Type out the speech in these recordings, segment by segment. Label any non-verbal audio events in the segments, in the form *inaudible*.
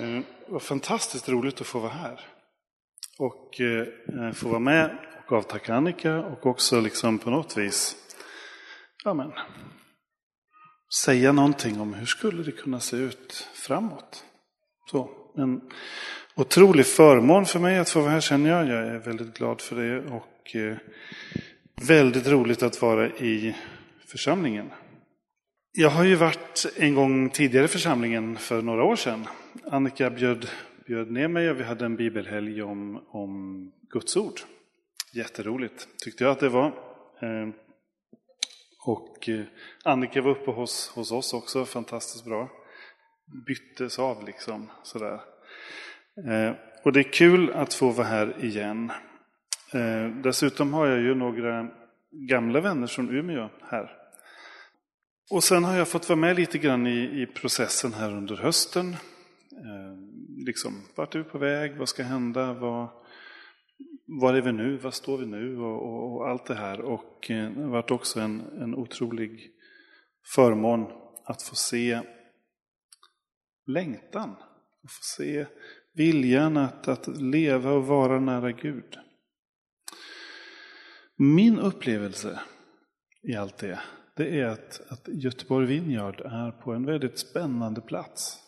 Eh, Det var fantastiskt roligt att få vara här. Och eh, få vara med och avtacka Annika och också liksom på något vis ja, men, säga någonting om hur skulle det kunna se ut framåt. Så, en otrolig förmån för mig att få vara här känner jag. Jag är väldigt glad för det och eh, väldigt roligt att vara i församlingen. Jag har ju varit en gång tidigare i församlingen för några år sedan. Annika bjöd, bjöd ner mig och vi hade en bibelhelg om, om Guds ord. Jätteroligt tyckte jag att det var. Ehm, och eh, Annika var uppe hos, hos oss också, fantastiskt bra. Byttes av liksom sådär. Ehm, och det är kul att få vara här igen. Ehm, dessutom har jag ju några gamla vänner från Umeå här. Och sen har jag fått vara med lite grann i, i processen här under hösten. Eh, liksom, vart är vi på väg? Vad ska hända? Vad, var är vi nu? Var står vi nu? Och, och, och allt det här. Och eh, det har varit också en, en otrolig förmån att få se längtan. Att få se viljan att, att leva och vara nära Gud. Min upplevelse i allt det det är att, att Göteborg Vineyard är på en väldigt spännande plats.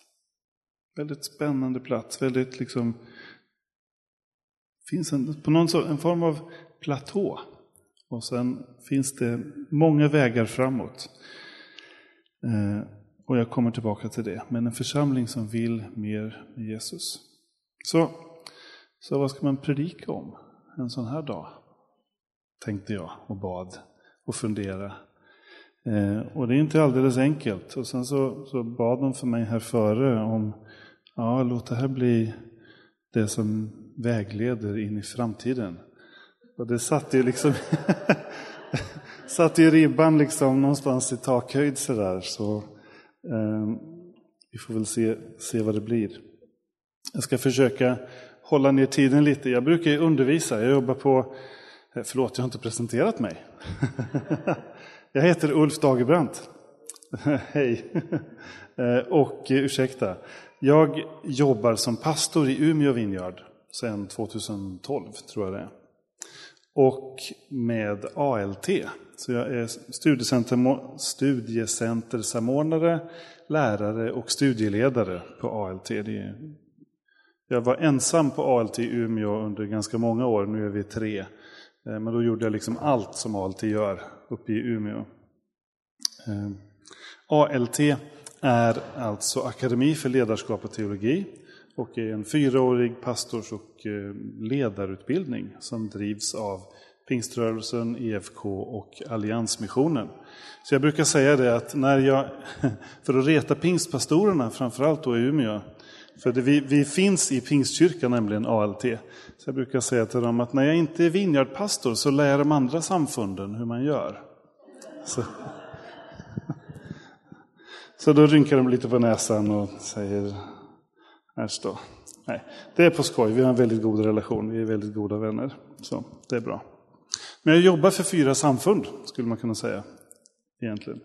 Väldigt spännande plats, väldigt liksom finns en, på någon så, en form av platå. Och sen finns det många vägar framåt. Eh, och jag kommer tillbaka till det. Men en församling som vill mer med Jesus. Så, så vad ska man predika om en sån här dag? Tänkte jag och bad och funderade. Eh, och det är inte alldeles enkelt. Och sen så, så bad de för mig här före om, ja låt det här bli det som vägleder in i framtiden. Och det satte ju liksom *laughs* satte ju ribban liksom någonstans i takhöjd sådär. Så eh, vi får väl se, se vad det blir. Jag ska försöka hålla ner tiden lite. Jag brukar ju undervisa, jag jobbar på, eh, förlåt jag har inte presenterat mig. *laughs* Jag heter Ulf Dagerbrant. *laughs* Hej. Eh, och eh, ursäkta, jag jobbar som pastor i Umeå Vineyard sedan 2012, tror jag det är. Och med ALT. Så jag är studiecentersamordnare, lärare och studieledare på ALT. jag var ensam på ALT i Umeå under ganska många år, nu är vi tre. Eh, men då gjorde jag liksom allt som ALT gör uppe i Umeå. Eh, ALT är alltså Akademi för ledarskap och teologi och är en fyraårig pastors och eh, ledarutbildning som drivs av Pingströrelsen, EFK och Alliansmissionen. Så jag brukar säga det att när jag, *laughs* för att reta pingstpastorerna, framförallt då i Umeå, för det, vi, vi, finns i Pingstkyrkan, nämligen ALT. Så jag brukar säga till dem att när jag inte är vinjardpastor så lär jag de andra samfunden hur man gör. Så, så då rynkar de lite på näsan och säger äsch då. Nej, det är på skoj. Vi har en väldigt god relation. Vi är väldigt goda vänner. Så det är bra. Men jag jobbar för fyra samfund, skulle man kunna säga. Egentligen.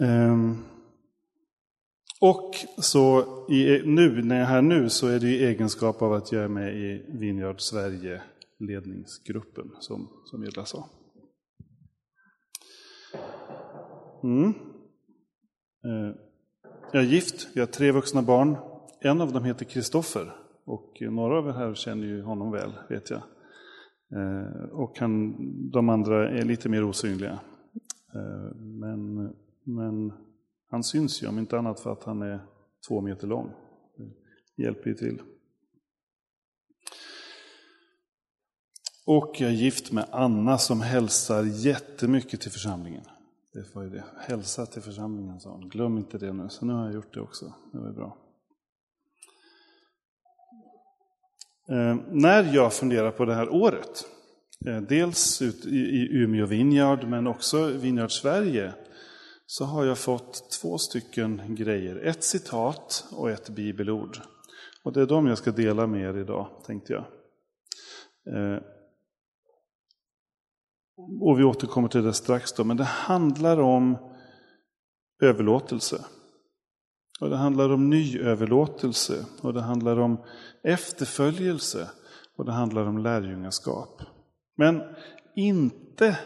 Um, och så i, nu, när jag är här nu så är det i egenskap av att jag är med i Vineyard Sverige ledningsgruppen som, som Edla sa. Mm. Eh, jag är gift, vi har tre vuxna barn. En av dem heter Kristoffer och några av er här känner ju honom väl, vet jag. Eh, och han, de andra är lite mer osynliga. Eh, men, men han syns ju, om inte annat för att han är två meter lång. Det hjälper ju till. Och jag är gift med Anna som hälsar jättemycket till församlingen. Det var ju det. Hälsa till församlingen, sa hon. Glöm inte det nu. Så nu har jag gjort det också. Det var bra. Eh, när jag funderar på det här året, eh, dels ut i, i Umeå Vineyard men också Vineyard Sverige, så har jag fått två stycken grejer. Ett citat och ett bibelord. Och det är de jag ska dela med er idag, tänkte jag. Eh, och vi återkommer till det strax då, men det handlar om överlåtelse. Och det handlar om nyöverlåtelse och det handlar om efterföljelse och det handlar om lärjungaskap. Men inte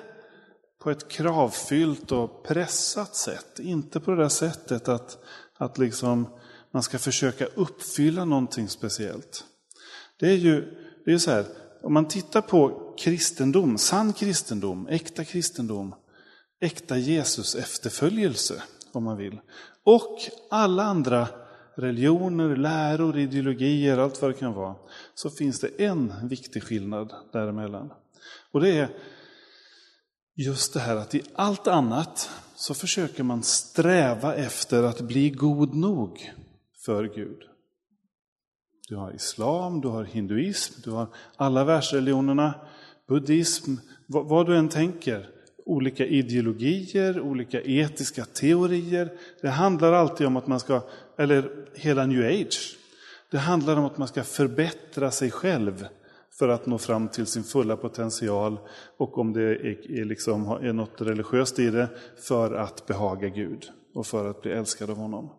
på ett kravfyllt och pressat sätt. Inte på det där sättet att, att liksom man ska försöka uppfylla någonting speciellt. Det är ju det är så här, om man tittar på kristendom, sann kristendom, äkta kristendom, äkta Jesus efterföljelse om man vill. Och alla andra religioner, läror, ideologier, allt vad det kan vara. Så finns det en viktig skillnad däremellan. Och det är just det här att i allt annat så försöker man sträva efter att bli god nog för Gud. Du har islam, du har hinduism, du har alla världsreligionerna, buddhism, vad, vad du än tänker. Olika ideologier, olika etiska teorier. Det handlar alltid om att man ska, eller hela new age. Det handlar om att man ska förbättra sig själv för att nå fram till sin fulla potential och om det är, är, liksom, är något religiöst i det, för att behaga Gud och för att bli älskad av honom.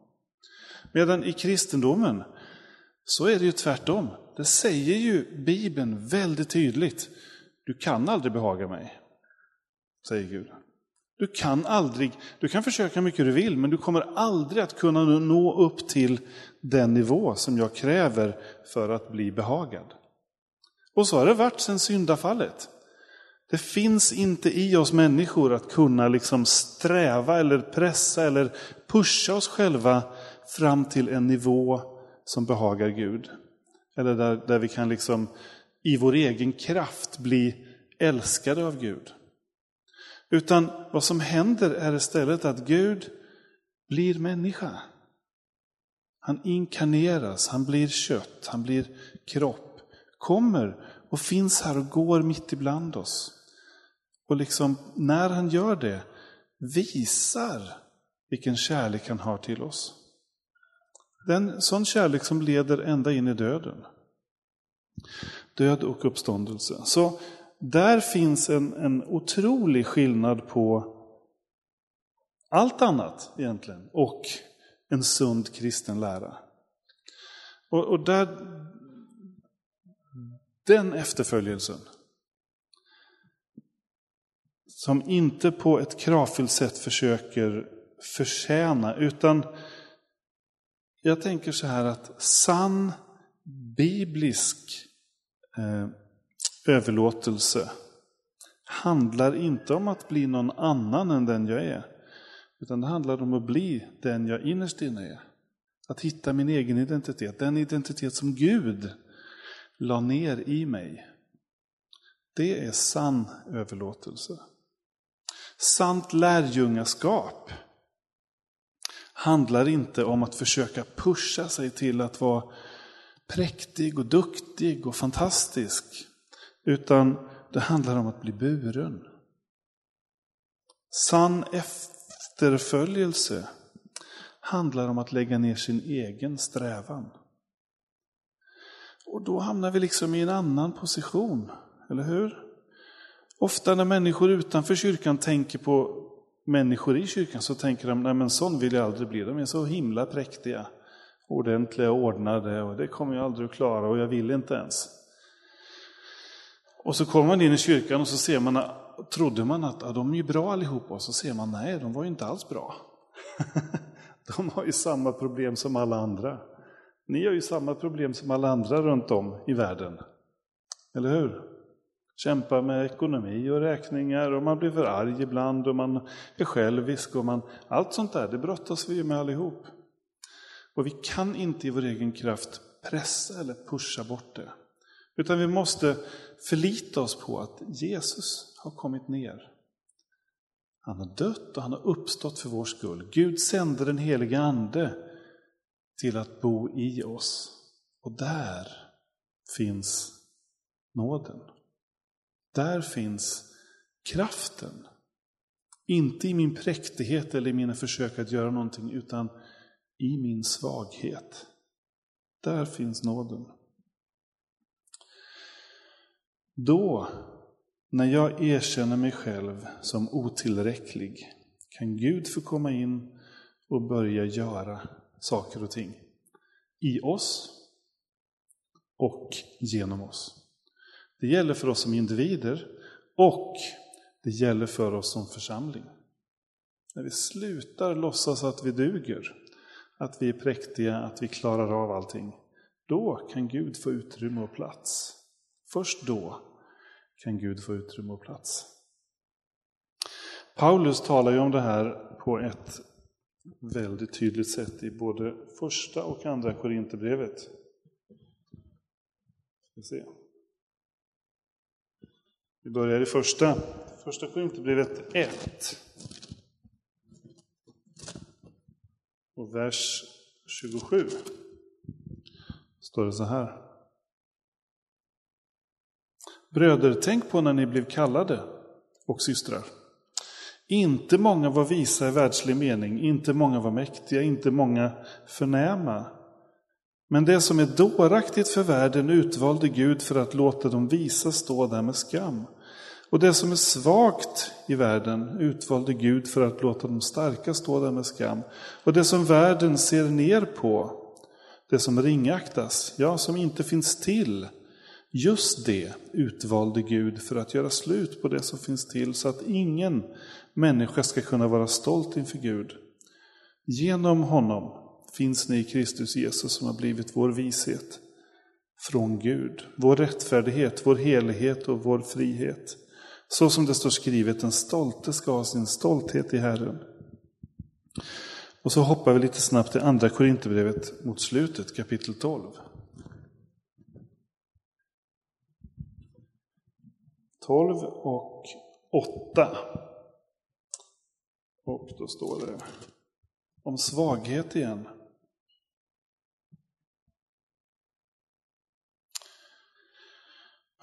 Medan i kristendomen så är det ju tvärtom. Det säger ju Bibeln väldigt tydligt. Du kan aldrig behaga mig, säger Gud. Du kan aldrig, du kan försöka mycket du vill, men du kommer aldrig att kunna nå upp till den nivå som jag kräver för att bli behagad. Och så har det varit sedan syndafallet. Det finns inte i oss människor att kunna liksom sträva eller pressa eller pusha oss själva fram till en nivå som behagar Gud. Eller där, där vi kan liksom i vår egen kraft bli älskade av Gud. Utan vad som händer är istället att Gud blir människa. Han inkarneras, han blir kött, han blir kropp. Kommer och finns här och går mitt ibland oss. Och liksom när han gör det visar vilken kärlek han har till oss. Den sån kärlek som leder ända in i döden. Död och uppståndelse. Så där finns en, en otrolig skillnad på allt annat egentligen och en sund kristen lära. Och, och där, den efterföljelsen, som inte på ett kravfyllt sätt försöker förtjäna, utan jag tänker så här att sann biblisk eh, överlåtelse handlar inte om att bli någon annan än den jag är. Utan det handlar om att bli den jag innerst inne är. Att hitta min egen identitet, den identitet som Gud la ner i mig. Det är sann överlåtelse. Sant lärjungaskap handlar inte om att försöka pusha sig till att vara präktig och duktig och fantastisk. Utan det handlar om att bli buren. Sann efterföljelse handlar om att lägga ner sin egen strävan. Och då hamnar vi liksom i en annan position, eller hur? Ofta när människor utanför kyrkan tänker på människor i kyrkan så tänker de, nej men sån vill jag aldrig bli, de är så himla präktiga, ordentliga och ordnade och det kommer jag aldrig att klara och jag vill inte ens. Och så kommer man in i kyrkan och så ser man, trodde man att ja, de är ju bra allihopa, och så ser man, nej de var ju inte alls bra. *laughs* de har ju samma problem som alla andra. Ni har ju samma problem som alla andra runt om i världen. Eller hur? Kämpar med ekonomi och räkningar och man blir för arg ibland och man är självisk och man, allt sånt där, det brottas vi ju med allihop. Och vi kan inte i vår egen kraft pressa eller pusha bort det. Utan vi måste förlita oss på att Jesus har kommit ner. Han har dött och han har uppstått för vår skull. Gud sände den heliga Ande till att bo i oss. Och där finns nåden. Där finns kraften. Inte i min präktighet eller i mina försök att göra någonting, utan i min svaghet. Där finns nåden. Då, när jag erkänner mig själv som otillräcklig, kan Gud få komma in och börja göra saker och ting. I oss och genom oss. Det gäller för oss som individer och det gäller för oss som församling. När vi slutar låtsas att vi duger, att vi är präktiga, att vi klarar av allting, då kan Gud få utrymme och plats. Först då kan Gud få utrymme och plats. Paulus talar ju om det här på ett väldigt tydligt sätt i både första och andra Korinthierbrevet. se. Vi börjar i första, första Korinthierbrevet 1. Och vers 27 står det så här. Bröder, tänk på när ni blev kallade och systrar. Inte många var visa i världslig mening, inte många var mäktiga, inte många förnäma. Men det som är dåraktigt för världen utvalde Gud för att låta de visa stå där med skam. Och det som är svagt i världen utvalde Gud för att låta de starka stå där med skam. Och det som världen ser ner på, det som ringaktas, ja, som inte finns till, just det utvalde Gud för att göra slut på det som finns till, så att ingen människa ska kunna vara stolt inför Gud. Genom honom finns ni i Kristus Jesus som har blivit vår vishet från Gud, vår rättfärdighet, vår helighet och vår frihet. Så som det står skrivet, den stolte ska ha sin stolthet i Herren. Och så hoppar vi lite snabbt till andra Korinthierbrevet mot slutet, kapitel 12. 12 och 8. Och då står det om svaghet igen.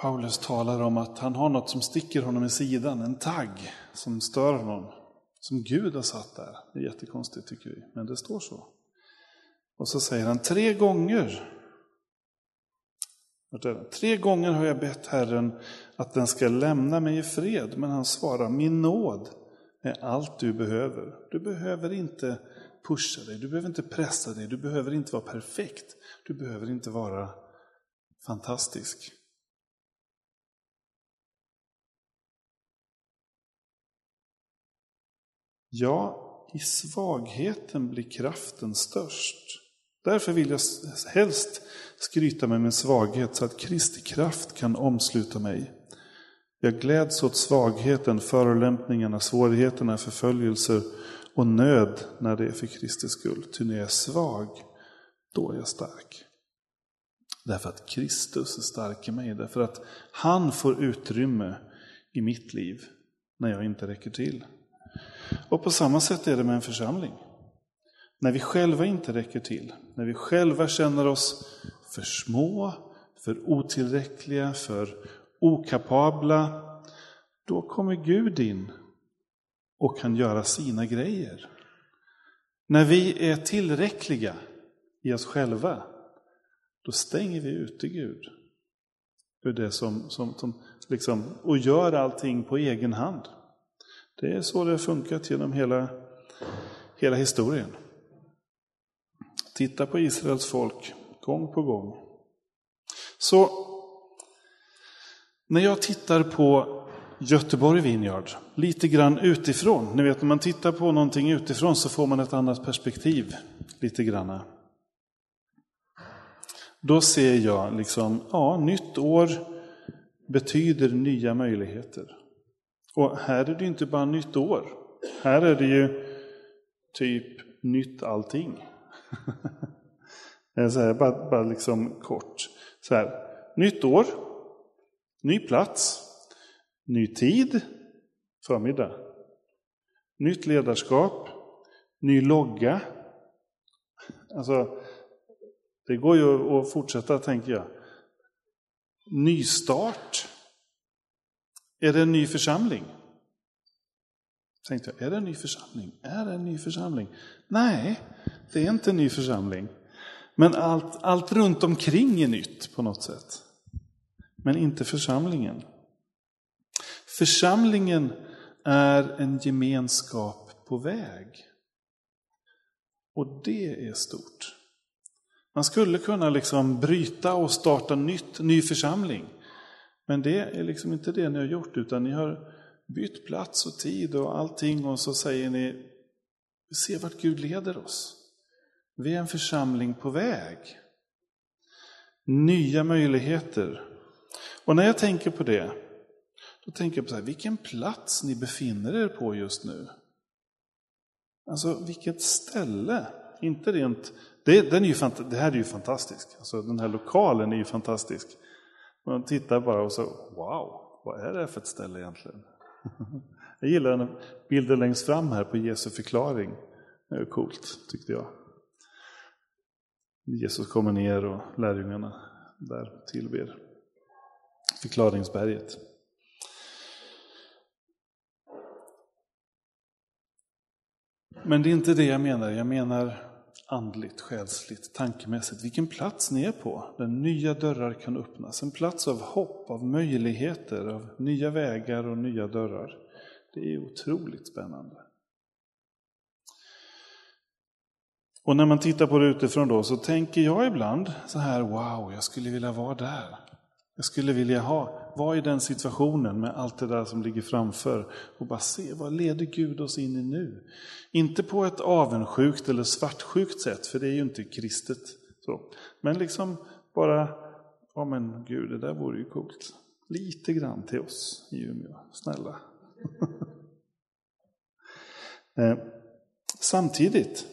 Paulus talar om att han har något som sticker honom i sidan, en tagg som stör honom. Som Gud har satt där. Det är jättekonstigt tycker vi, men det står så. Och så säger han tre gånger. Tre gånger har jag bett Herren att den ska lämna mig i fred, men han svarar min nåd är allt du behöver. Du behöver inte pusha dig, du behöver inte pressa dig, du behöver inte vara perfekt, du behöver inte vara fantastisk. Ja, i svagheten blir kraften störst. Därför vill jag helst skryta med min svaghet så att Kristi kraft kan omsluta mig. Jag gläds åt svagheten, förolämpningarna, svårigheterna, förföljelser och nöd när det är för Kristi skull. Ty när jag är svag, då är jag stark. Därför att Kristus är stark i mig, därför att han får utrymme i mitt liv när jag inte räcker till. Och på samma sätt är det med en församling. När vi själva inte räcker till, när vi själva känner oss för små, för otillräckliga, för okapabla, då kommer Gud in och kan göra sina grejer. När vi är tillräckliga i oss själva, då stänger vi ute Gud. Ur det som, som, som liksom, och gör allting på egen hand. Det är så det har funkat genom hela, hela historien. Titta på Israels folk gång på gång. Så när jag tittar på Göteborg Vineyard, lite grann utifrån. Ni vet när man tittar på någonting utifrån så får man ett annat perspektiv. Lite grann. Då ser jag liksom, ja, nytt år betyder nya möjligheter. Och här är det inte bara nytt år. Här är det ju typ nytt allting. *laughs* så här, bara, bara liksom kort. Så här, nytt år, ny plats, ny tid, förmiddag. Nytt ledarskap, ny logga. Alltså, det går ju att fortsätta, tänker jag. Nystart. Är det en ny församling? Tänkte jag, är det en ny församling? Är det en ny församling? Nej, det är inte en ny församling. Men allt, allt runt omkring är nytt på något sätt. Men inte församlingen. Församlingen är en gemenskap på väg. Och det är stort. Man skulle kunna liksom bryta och starta nytt, ny församling. Men det är liksom inte det ni har gjort, utan ni har bytt plats och tid och allting och så säger ni, Se vart Gud leder oss. Vi är en församling på väg. Nya möjligheter. Och när jag tänker på det, då tänker jag på så här, vilken plats ni befinner er på just nu. Alltså vilket ställe. Inte rent, det, den är ju, det här är ju fantastiskt. Alltså, den här lokalen är ju fantastisk. Man tittar bara och så, wow, vad är det för ett ställe egentligen? *laughs* Jag gillar den bilden längst fram här på Jesu förklaring. Det är coolt, tyckte jag. Jesus kommer ner och lärjungarna där tillber. Förklaringsberget. Men det är inte det jag menar. Jag menar andligt, själsligt, tankemässigt. Vilken plats ni är på, där nya dörrar kan öppnas. En plats av hopp, av möjligheter, av nya vägar och nya dörrar. Det är otroligt spännande. Och när man tittar på det utifrån då så tänker jag ibland så här, wow, jag skulle vilja vara där. Jag skulle vilja ha, var i den situationen med allt det där som ligger framför och bara se vad leder Gud oss in i nu. Inte på ett avundsjukt eller svartsjukt sätt, för det är ju inte kristet. Så. Men liksom bara, ja men Gud, det där vore ju coolt. Lite grann till oss i Umeå, snälla. *laughs* Eh, samtidigt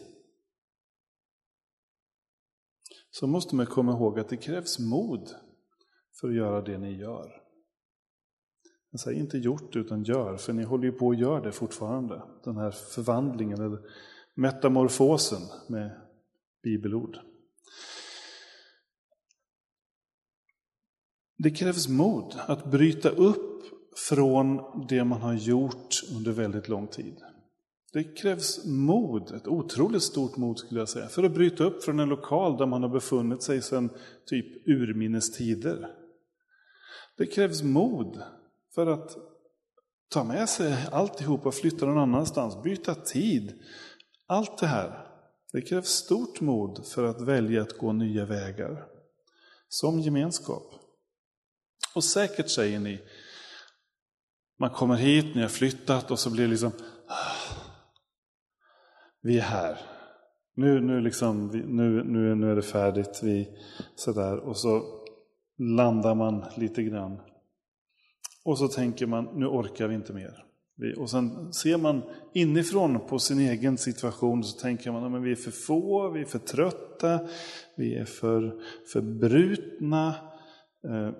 så måste man komma ihåg att det krävs mod för att göra det ni gör. Jag säger inte gjort utan gör, för ni håller ju på att göra det fortfarande. Den här förvandlingen, eller metamorfosen med bibelord. Det krävs mod att bryta upp från det man har gjort under väldigt lång tid. Det krävs mod, ett otroligt stort mod skulle jag säga, för att bryta upp från en lokal där man har befunnit sig sedan typ urminnes tider. Det krävs mod för att ta med sig alltihop och flytta någon annanstans, byta tid. Allt det här. Det krävs stort mod för att välja att gå nya vägar. Som gemenskap. Och säkert säger ni, man kommer hit, ni har flyttat och så blir det liksom, ah, vi är här. Nu, nu, liksom, nu, nu, nu är det färdigt. Vi, sådär. Och så landar man lite grann. Och så tänker man, nu orkar vi inte mer. Och sen ser man inifrån på sin egen situation så tänker man att vi är för få, vi är för trötta, vi är för, förbrutna. Eh,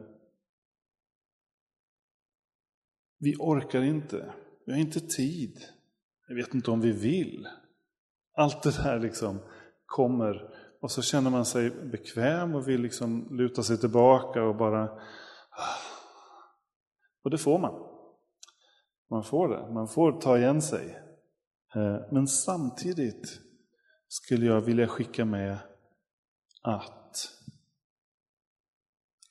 vi orkar inte, vi har inte tid. Jag vet inte om vi vill. Allt det där liksom kommer och så känner man sig bekväm och vill liksom luta sig tillbaka och bara... Ah, och det får man. Man får det, man får ta igen sig. Eh, men samtidigt skulle jag vilja skicka med att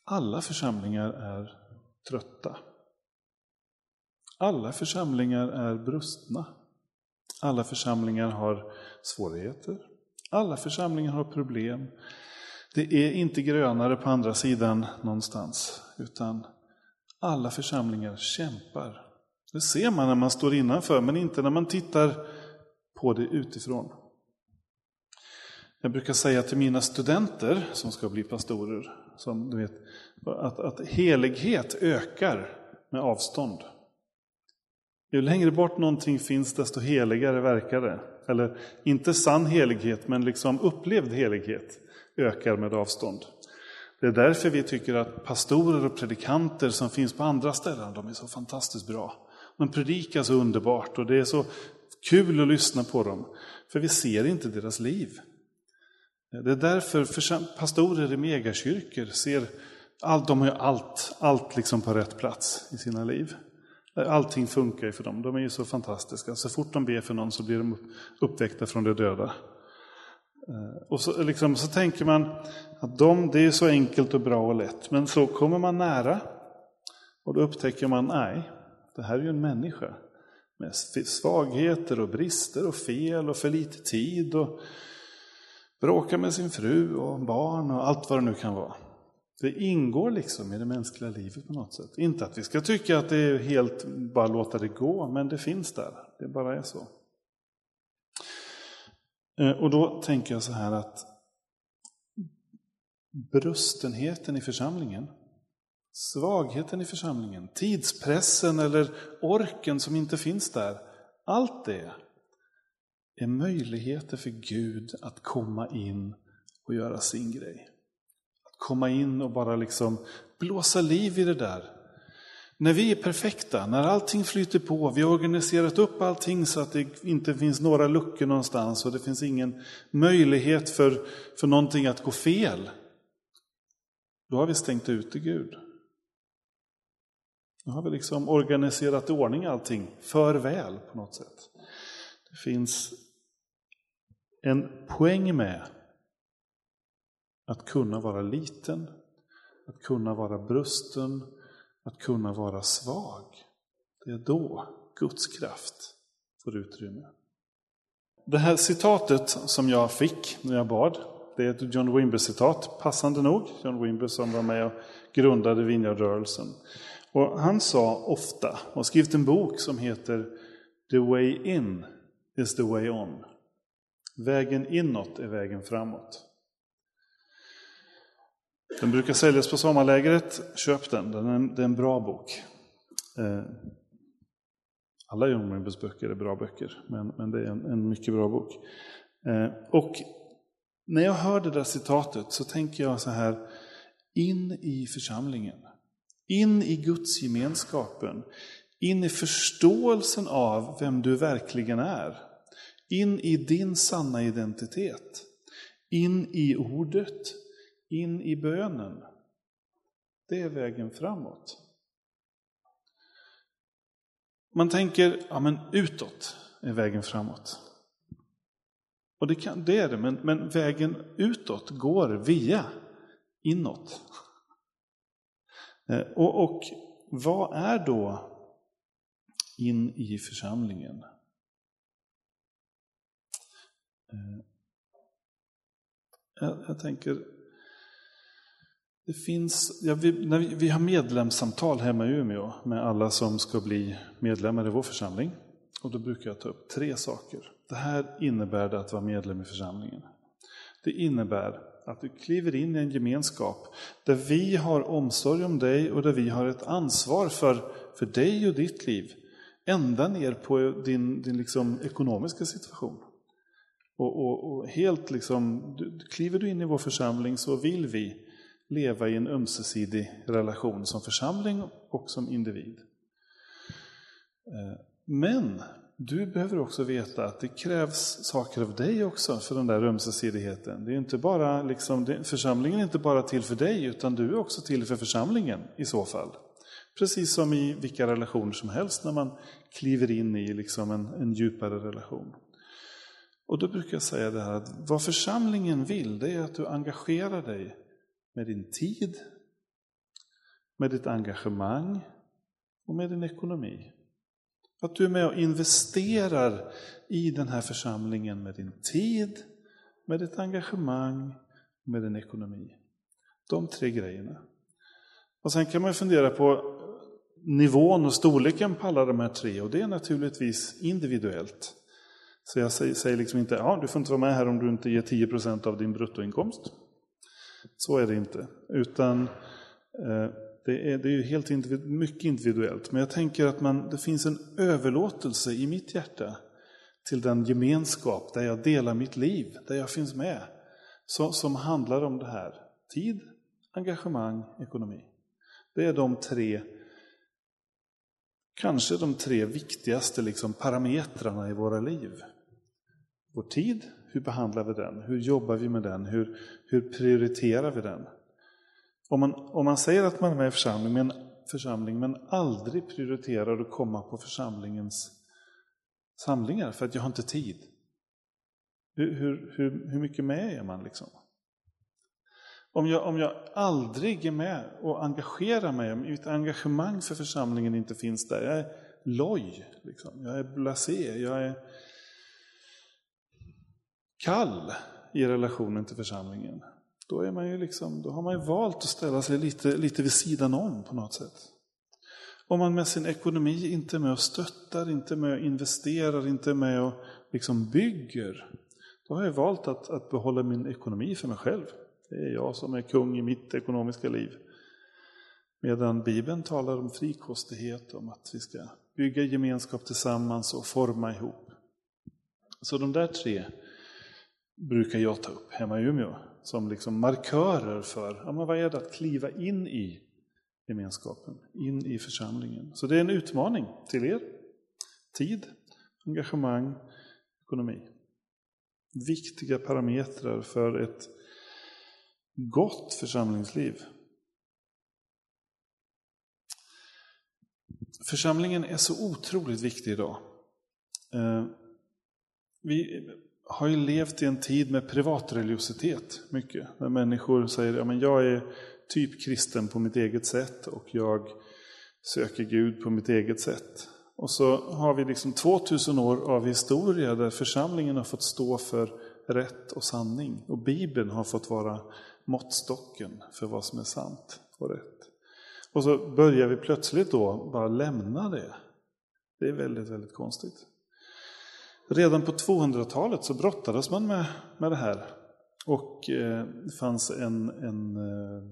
alla församlingar är trötta. Alla församlingar är brustna. Alla församlingar har svårigheter. Alla församlingar har problem. Det är inte grönare på andra sidan någonstans, utan alla församlingar kämpar. Det ser man när man står innanför, men inte när man tittar på det utifrån. Jag brukar säga till mina studenter som ska bli pastorer, som du vet, att, att helighet ökar med avstånd. Ju längre bort någonting finns, desto heligare verkar det. Eller inte sann helighet, men liksom upplevd helighet ökar med avstånd. Det är därför vi tycker att pastorer och predikanter som finns på andra ställen, de är så fantastiskt bra. De predikar så underbart och det är så kul att lyssna på dem. För vi ser inte deras liv. Det är därför pastorer i megakyrkor ser, allt, de har allt, allt liksom på rätt plats i sina liv. Allting funkar ju för dem, de är ju så fantastiska. Så fort de ber för någon så blir de uppväckta från de döda. Eh, och så, liksom, så tänker man att de, det är så enkelt och bra och lätt. Men så kommer man nära och då upptäcker man, nej, det här är ju en människa. Med svagheter och brister och fel och för lite tid. Och bråka med sin fru och barn och allt vad det nu kan vara. Det ingår liksom i det mänskliga livet på något sätt. Inte att vi ska tycka att det är helt, bara låta det gå, men det finns där. Det bara är så. Eh, och då tänker jag så här att brustenheten i församlingen, svagheten i församlingen, tidspressen eller orken som inte finns där, allt det är möjligheter för Gud att komma in och göra sin grej. Att komma in och bara liksom blåsa liv i det där. När vi är perfekta, när allting flyter på, vi har organiserat upp allting så att det inte finns några luckor någonstans och det finns ingen möjlighet för, för någonting att gå fel. Då har vi stängt ute Gud. Nu har vi liksom organiserat i ordning allting för väl på något sätt. Det finns en poäng med att kunna vara liten, att kunna vara brusten, att kunna vara svag. Det är då Guds kraft får utrymme. Det här citatet som jag fick när jag bad, det är ett John Wimber-citat, passande nog. John Wimber som var med och grundade Vinjardrörelsen. Och han sa ofta, och har skrivit en bok som heter The way in is the way on. Vägen inåt är vägen framåt. Den brukar säljas på sommarlägret. Köp den, det är en bra bok. Eh, alla John Wimbers böcker är bra böcker, men, men det är en, en mycket bra bok. Eh, och när jag hör det där citatet så tänker jag så här, in i församlingen. In i Guds gemenskapen. In i förståelsen av vem du verkligen är. In i din sanna identitet. In i ordet. In i bönen. Det är vägen framåt. Man tänker, ja men utåt är vägen framåt. Och det, kan, det är det, men, men vägen utåt går via inåt. Eh, och, och vad är då in i församlingen? Eh, jag, jag tänker, det finns, ja, vi, när vi, vi, har medlemssamtal hemma i Umeå med alla som ska bli medlemmar i vår församling. Och då brukar jag ta upp tre saker. Det här innebär det att vara medlem i församlingen. Det innebär att du kliver in i en gemenskap där vi har omsorg om dig och där vi har ett ansvar för, för dig och ditt liv. Ända ner på din, din liksom ekonomiska situation. Och, och, och helt liksom, du, kliver du in i vår församling så vill vi leva i en ömsesidig relation som församling och som individ. Eh, men du behöver också veta att det krävs saker av dig också för den där ömsesidigheten. Det är inte bara, liksom, församlingen är inte bara till för dig, utan du är också till för församlingen i så fall. Precis som i vilka relationer som helst när man kliver in i liksom en, en djupare relation. Och då brukar jag säga det här att vad församlingen vill, det är att du engagerar dig med din tid, med ditt engagemang och med din ekonomi. Att du är med och investerar i den här församlingen med din tid, med ditt engagemang, och med din ekonomi. De tre grejerna. Och sen kan man fundera på nivån och storleken på alla de här tre och det är naturligtvis individuellt. Så jag säger, liksom inte, ja du får inte vara med här om du inte ger 10% av din bruttoinkomst. Så är det inte. Utan eh, det är, det är ju helt individ, mycket individuellt. Men jag tänker att man, det finns en överlåtelse i mitt hjärta till den gemenskap där jag delar mitt liv, där jag finns med. Så, som handlar om det här. Tid, engagemang, ekonomi. Det är de tre, kanske de tre viktigaste liksom parametrarna i våra liv. Vår tid, hur behandlar vi den? Hur jobbar vi med den? Hur, hur prioriterar vi den? Om man, om man säger att man är med i församling men, församling, men aldrig prioriterar att komma på församlingens samlingar för att jag har inte tid. Hur, hur, hur, hur mycket med är man liksom? Om jag, om jag aldrig är med och engagerar mig, om mitt engagemang för församlingen inte finns där, jag är loj, liksom. jag är blasé, jag är kall i relationen till församlingen, då, är man ju liksom, då har man ju valt att ställa sig lite, lite vid sidan om på något sätt. Om man med sin ekonomi inte är med och stöttar, inte är med och investerar, inte är med och liksom bygger, då har jag valt att, att behålla min ekonomi för mig själv. Det är jag som är kung i mitt ekonomiska liv. Medan Bibeln talar om frikostighet, om att vi ska bygga gemenskap tillsammans och forma ihop. Så de där tre brukar jag ta upp hemma i Umeå som liksom markörer för ja, men vad är det att kliva in i gemenskapen, in i församlingen. Så det är en utmaning till er. Tid, engagemang, ekonomi. Viktiga parametrar för ett gott församlingsliv. Församlingen är så otroligt viktig idag. Eh, vi har ju levt i en tid med privatreligiositet mycket. När människor säger att ja, jag är typ kristen på mitt eget sätt och jag söker Gud på mitt eget sätt. Och så har vi liksom 2000 år av historia där församlingen har fått stå för rätt och sanning. Och Bibeln har fått vara måttstocken för vad som är sant och rätt. Och så börjar vi plötsligt då bara lämna det. Det är väldigt, väldigt konstigt. Redan på 200-talet så brottades man med, med det här. Och eh, det fanns en, en eh,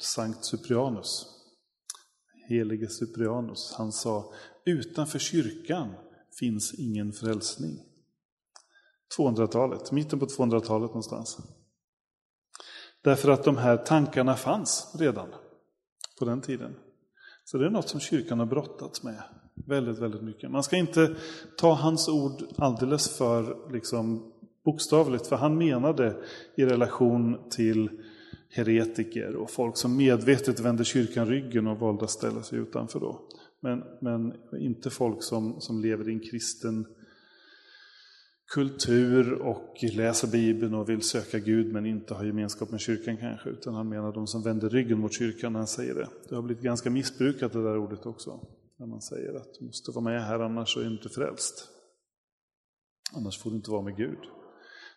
Sankt Cyprianus, helige Cyprianus, han sa utanför kyrkan finns ingen frälsning. 200-talet, mitten på 200-talet någonstans. Därför att de här tankarna fanns redan på den tiden. Så det är något som kyrkan har brottats med väldigt, väldigt mycket. Man ska inte ta hans ord alldeles för liksom, bokstavligt, för han menade i relation till heretiker och folk som medvetet vände kyrkan ryggen och valde att ställa sig utanför då. Men, men inte folk som, som lever i en kristen kultur och läser Bibeln och vill söka Gud men inte har gemenskap med kyrkan kanske. Utan han menar de som vänder ryggen mot kyrkan när han säger det. Det har blivit ganska missbrukat det där ordet också. När man säger att du måste vara med här annars är du inte frälst. Annars får du inte vara med Gud.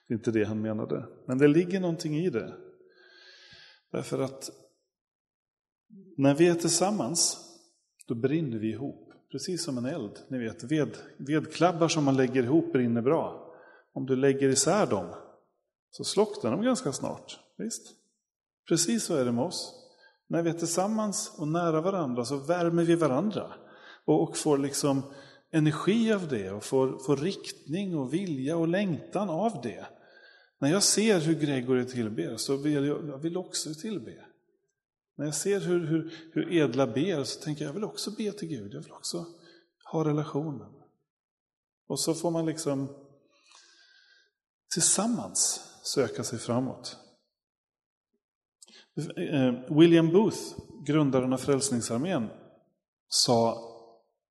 Det är inte det han menade. Men det ligger någonting i det. Därför att när vi är tillsammans, då brinner vi ihop. Precis som en eld, ni vet, ved, vedklabbar som man lägger ihop brinner bra. Om du lägger isär dem så slocknar de ganska snart. Visst? Precis så är det med oss. När vi är tillsammans och nära varandra så värmer vi varandra och får liksom energi av det och får, får riktning och vilja och längtan av det. När jag ser hur Gregory tillber så vill jag, jag vill också tillbe. När jag ser hur, hur, hur edla ber så tänker jag, jag vill också be till Gud, jag vill också ha relationen. Och så får man liksom tillsammans söka sig framåt. Eh, William Booth, grundaren av Frälsningsarmén, sa,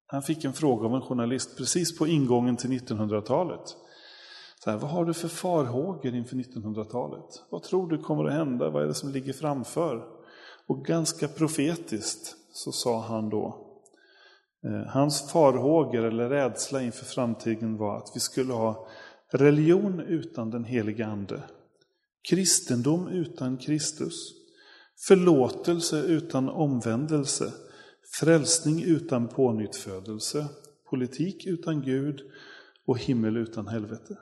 han fick en fråga av en journalist precis på ingången till 1900-talet. Så här, vad har du för farhågor inför 1900-talet? Vad tror du kommer att hända? Vad är det som ligger framför? Och ganska profetiskt så sa han då, eh, hans farhågor eller rädsla inför framtiden var att vi skulle ha religion utan den heliga Ande, kristendom utan Kristus, förlåtelse utan omvändelse, frälsning utan pånyttfödelse, politik utan Gud och himmel utan helvete.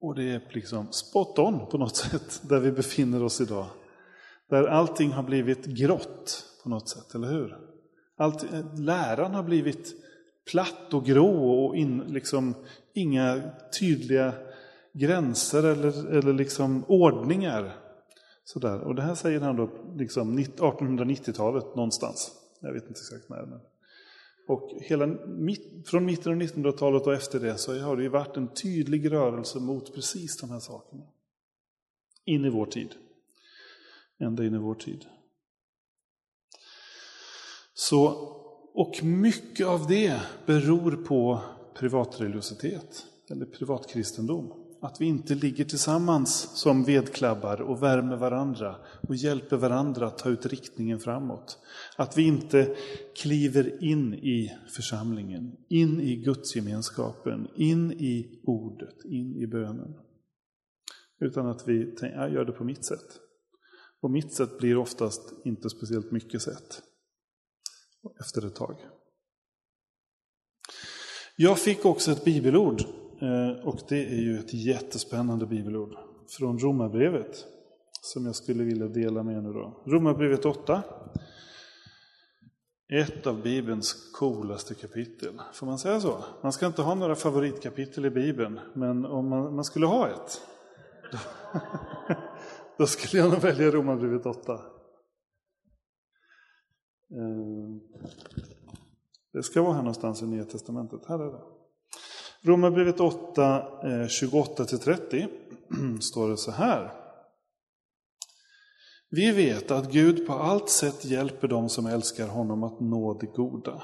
Och det är liksom spot on på något sätt där vi befinner oss idag. Där allting har blivit grått på något sätt, eller hur? Allt, läran har blivit platt och grå och in, liksom, inga tydliga gränser eller, eller liksom ordningar. Sådär. Och det här säger han då liksom 1890-talet någonstans. Jag vet inte exakt när. Men. Och hela, från mitten av 1900-talet och efter det så har det ju varit en tydlig rörelse mot precis de här sakerna. In i vår tid ända in i vår tid. Så, och mycket av det beror på privatreligiositet, eller privatkristendom. Att vi inte ligger tillsammans som vedklabbar och värmer varandra och hjälper varandra att ta ut riktningen framåt. Att vi inte kliver in i församlingen, in i gudsgemenskapen, in i ordet, in i bönen. Utan att vi tänker, jag gör det på mitt sätt. Och mitt sätt blir oftast inte speciellt mycket sätt efter ett tag. Jag fick också ett bibelord Eh, och det är ju ett jättespännande bibelord från Romarbrevet som jag skulle vilja dela med er nu då. Romarbrevet 8. Ett av Bibelns coolaste kapitel. Får man säga så? Man ska inte ha några favoritkapitel i Bibeln, men om man, man skulle ha ett, då, *laughs* då skulle jag nog välja Romarbrevet 8. Eh, det ska vara här någonstans i Nya Testamentet. Här är det. Romarbrevet 8, 28-30 eh, *clears throat* står det så här. Vi vet att Gud på allt sätt hjälper dem som älskar honom att nå det goda.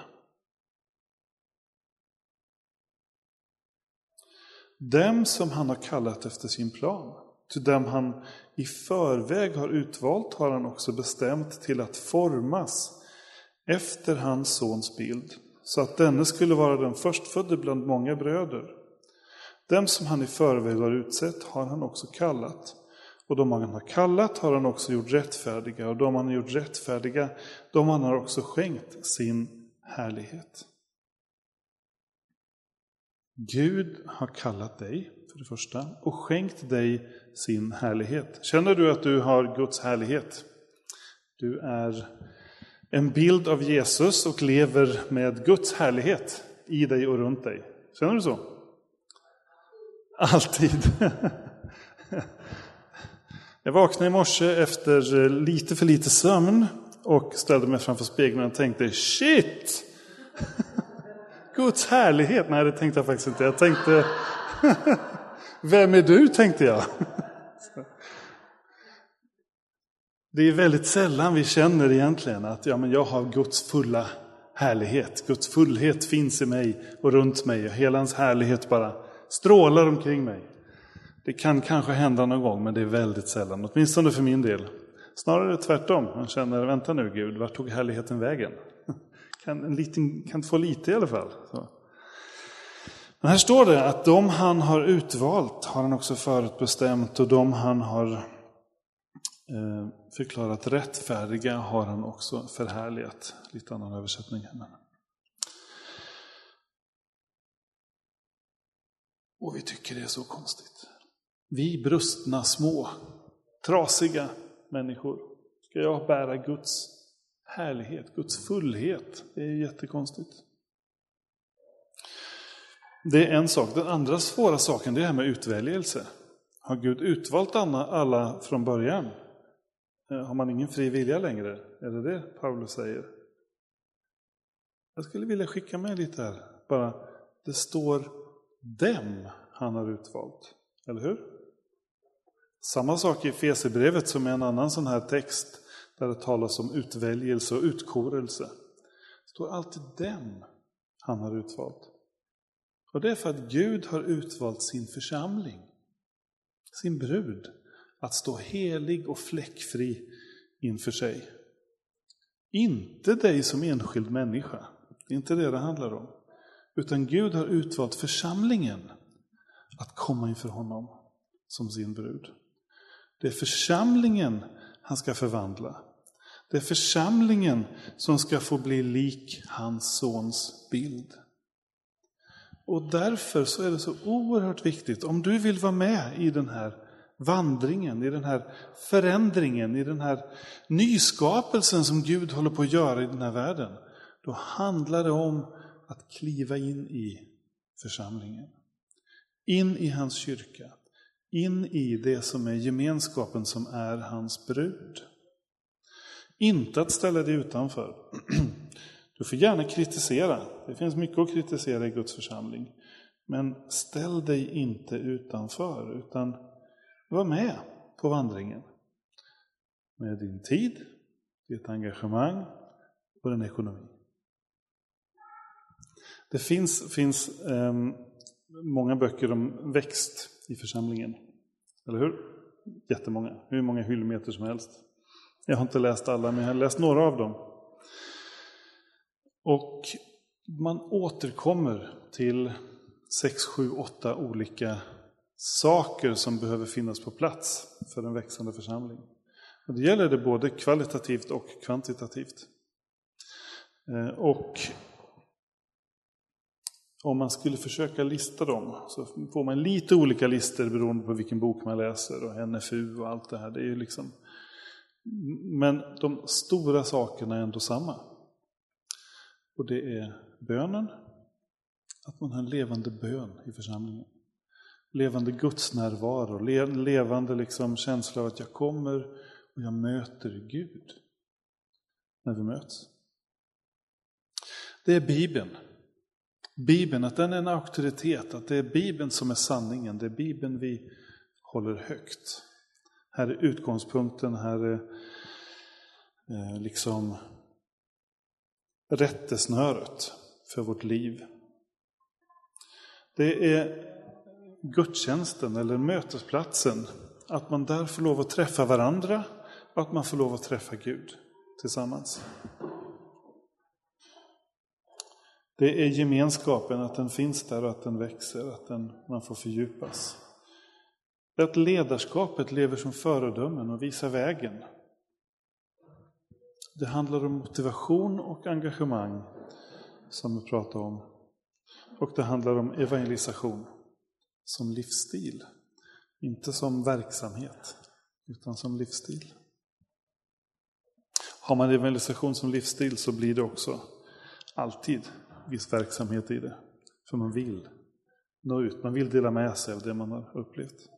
Dem som han har kallat efter sin plan. Till dem han i förväg har utvalt har han också bestämt till att formas efter hans sons bild, så att denne skulle vara den förstfödde bland många bröder. Dem som han i förväg har utsett har han också kallat, och de han har kallat har han också gjort rättfärdiga, och de han har gjort rättfärdiga, de han har också skänkt sin härlighet. Gud har kallat dig, för det första, och skänkt dig sin härlighet. Känner du att du har Guds härlighet? Du är en bild av Jesus och lever med Guds härlighet i dig och runt dig. Känner du så? Alltid. *laughs* Jag vaknade i morse efter lite för lite sömn och ställde mig framför spegeln och tänkte shit! *laughs* Guds härlighet. Nej, det tänkte jag faktiskt inte. Jag tänkte, *laughs* vem är du? tänkte jag. Det är väldigt sällan vi känner egentligen att ja, men jag har Guds fulla härlighet. Guds fullhet finns i mig och runt mig och hela hans härlighet bara strålar omkring mig. Det kan kanske hända någon gång, men det är väldigt sällan, åtminstone för min del. Snarare tvärtom, man känner, vänta nu Gud, vart tog härligheten vägen? *laughs* Kan, en liten, kan få lite i alla fall. Så. Men här står det att de han har utvalt har han också förutbestämt och de han har Eh, förklarat rättfärdiga har han också förhärligat. Lite annan översättning. Men. Och vi tycker det är så konstigt. Vi brustna, små, trasiga människor. Ska jag bära Guds härlighet, Guds fullhet? Det är jättekonstigt. Det är en sak. Den andra svåra saken är det här med utväljelse. Har Gud utvalt alla från början? Eh, har man ingen fri vilja längre? Är det det Paulus säger? Jag skulle vilja skicka med lite här. Bara, det står dem han har utvalt. Eller hur? Samma sak i Fesebrevet som är en annan sån här text där det talas om utväljelse och utkorelse. Det står alltid dem han har utvalt. Och det är för att Gud har utvalt sin församling, sin brud, att stå helig och fläckfri inför sig. Inte dig som enskild människa, det är inte det det handlar om. Utan Gud har utvalt församlingen att komma inför honom som sin brud. Det är församlingen han ska förvandla. Det är församlingen som ska få bli lik hans sons bild. Och därför så är det så oerhört viktigt, om du vill vara med i den här vandringen, i den här förändringen, i den här nyskapelsen som Gud håller på att göra i den här världen. Då handlar det om att kliva in i församlingen. In i hans kyrka. In i det som är gemenskapen som är hans brud. Inte att ställa dig utanför. *clears throat* Du får gärna kritisera. Det finns mycket att kritisera i Guds församling. Men ställ dig inte utanför, utan var med på vandringen. Med din tid, ditt engagemang och din ekonomi. Det finns, finns um, många böcker om växt i församlingen. Eller hur? Jättemånga, hur många hyllmeter som helst. Jag har inte läst alla, men jag har läst några av dem. Och man återkommer till sex, sju, åtta olika saker som behöver finnas på plats för en växande församling. Och det gäller det både kvalitativt och kvantitativt. Eh, och om man skulle försöka lista dem så får man lite olika listor beroende på vilken bok man läser och NFU och allt det här. Det är liksom... Men de stora sakerna är ändå samma. Och det är bönen, att man har en levande bön i församlingen. Levande gudsnärvaro, levande liksom känsla av att jag kommer och jag möter Gud när vi möts. Det är Bibeln. Bibeln, att den är en auktoritet, att det är Bibeln som är sanningen, det är Bibeln vi håller högt. Här är utgångspunkten, här är eh, liksom rättesnöret för vårt liv. Det är gudstjänsten eller mötesplatsen, att man där får lov att träffa varandra och att man får lov att träffa Gud tillsammans. Det är gemenskapen, att den finns där och att den växer, att den, man får fördjupas. Det är att ledarskapet lever som föredömen och visar vägen. Det handlar om motivation och engagemang, som vi pratade om. Och det handlar om evangelisation som livsstil. Inte som verksamhet, utan som livsstil. Har man evangelisation som livsstil så blir det också alltid viss verksamhet i det. För man vill nå ut, man vill dela med sig av det man har upplevt.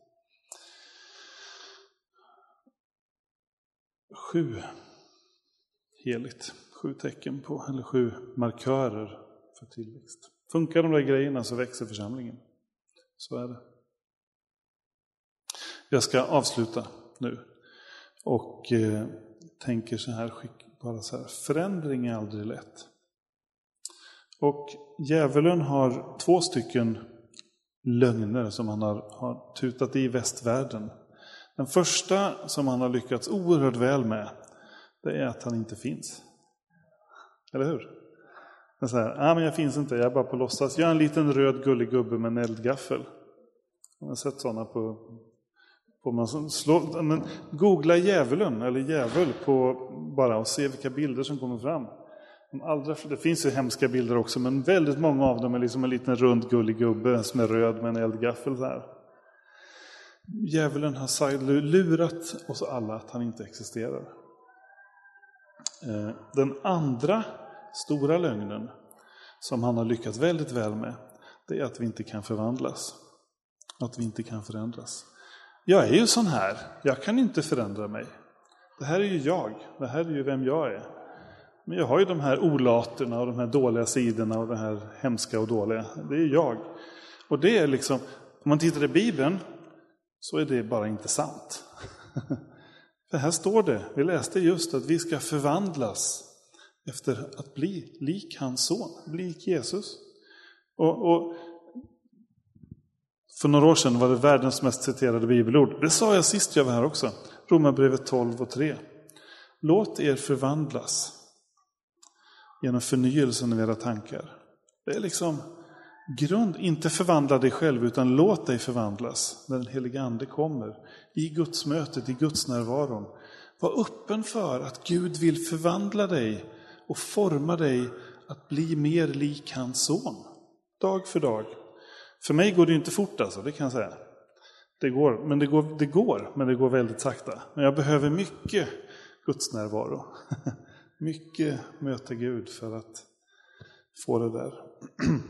Sju heligt, sju tecken på, eller sju markörer för tillväxt. Funkar de där grejerna så växer församlingen. Så är det. Jag ska avsluta nu och eh, tänker så här, bara så här, förändring är aldrig lätt. Och djävulen har två stycken lögner som han har, har tutat i västvärlden. Den första som han har lyckats oerhört väl med, det är att han inte finns. Eller hur? Så här, ah, men jag finns inte, jag är bara på låtsas. Jag är en liten röd gullig gubbe med en eldgaffel. Jag har sett sådana på... på man slår, men googla djävulen, eller djävul, på bara och se vilka bilder som kommer fram. De allra, det finns ju hemska bilder också, men väldigt många av dem är liksom en liten rund gullig gubbe som är röd med en eldgaffel. Så här. Djävulen har lurat oss alla att han inte existerar. Eh, den andra stora lögnen som han har lyckats väldigt väl med, det är att vi inte kan förvandlas. Att vi inte kan förändras. Jag är ju sån här, jag kan inte förändra mig. Det här är ju jag, det här är ju vem jag är. Men jag har ju de här olaterna och de här dåliga sidorna och det här hemska och dåliga. Det är jag. Och det är liksom, om man tittar i Bibeln så är det bara inte sant. *laughs* För här står det, vi läste just att vi ska förvandlas efter att bli lik hans son, lik Jesus. Och, och för några år sedan var det världens mest citerade bibelord. Det sa jag sist jag var här också. Romarbrevet 12 och 3. Låt er förvandlas genom förnyelsen av era tankar. Det är liksom grund, inte förvandla dig själv utan låt dig förvandlas när den helige Ande kommer. I gudsmötet, i Guds närvaron. Var öppen för att Gud vill förvandla dig och forma dig att bli mer lik hans son. Dag för dag. För mig går det inte fort alltså, det kan jag säga. Det går, men det går, det går, men det går väldigt sakta. Men jag behöver mycket gudsnärvaro. *laughs* Mycket möta Gud för att få det där. *clears throat*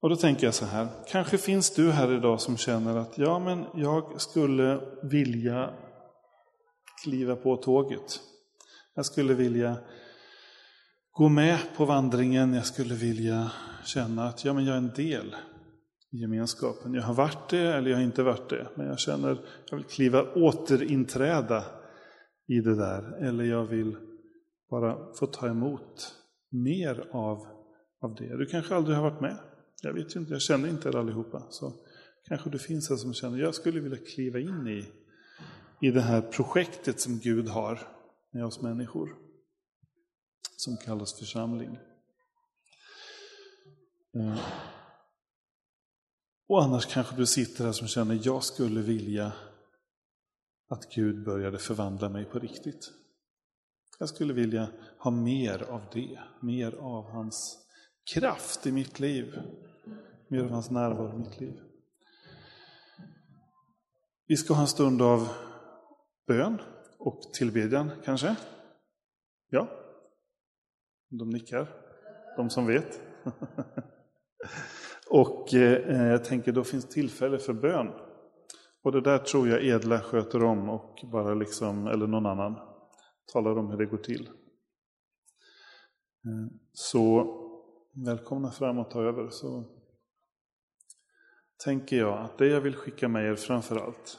Och då tänker jag så här, kanske finns du här idag som känner att ja, men jag skulle vilja kliva på tåget. Jag skulle vilja gå med på vandringen, jag skulle vilja känna att ja, men jag är en del i gemenskapen. Jag har varit det eller jag har inte varit det, men jag känner att jag vill kliva återinträda i det där. Eller jag vill bara få ta emot mer av, av det. Du kanske aldrig har varit med. Jag vet ju inte, jag känner inte er allihopa. Så Kanske du finns här som känner, jag skulle vilja kliva in i, i det här projektet som Gud har med oss människor. Som kallas församling. Eh, och annars kanske du sitter här som känner, jag skulle vilja att Gud började förvandla mig på riktigt. Jag skulle vilja ha mer av det, mer av hans kraft i mitt liv, mer av hans närvaro i mitt liv. Vi ska ha en stund av bön och tillbedjan kanske. Ja, de nickar, de som vet. *laughs* och eh, jag tänker då finns tillfälle för bön. Och det där tror jag Edla sköter om och bara liksom, eller någon annan, talar om hur det går till. Eh, så välkomna fram och ta över. Så tänker jag att det jag vill skicka med er framför allt,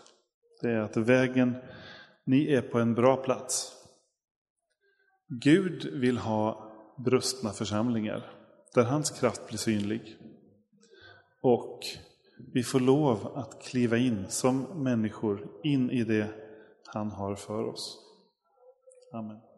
det är att vägen, ni är på en bra plats. Gud vill ha brustna församlingar, där hans kraft blir synlig. Och vi får lov att kliva in som människor in i det han har för oss. Amen.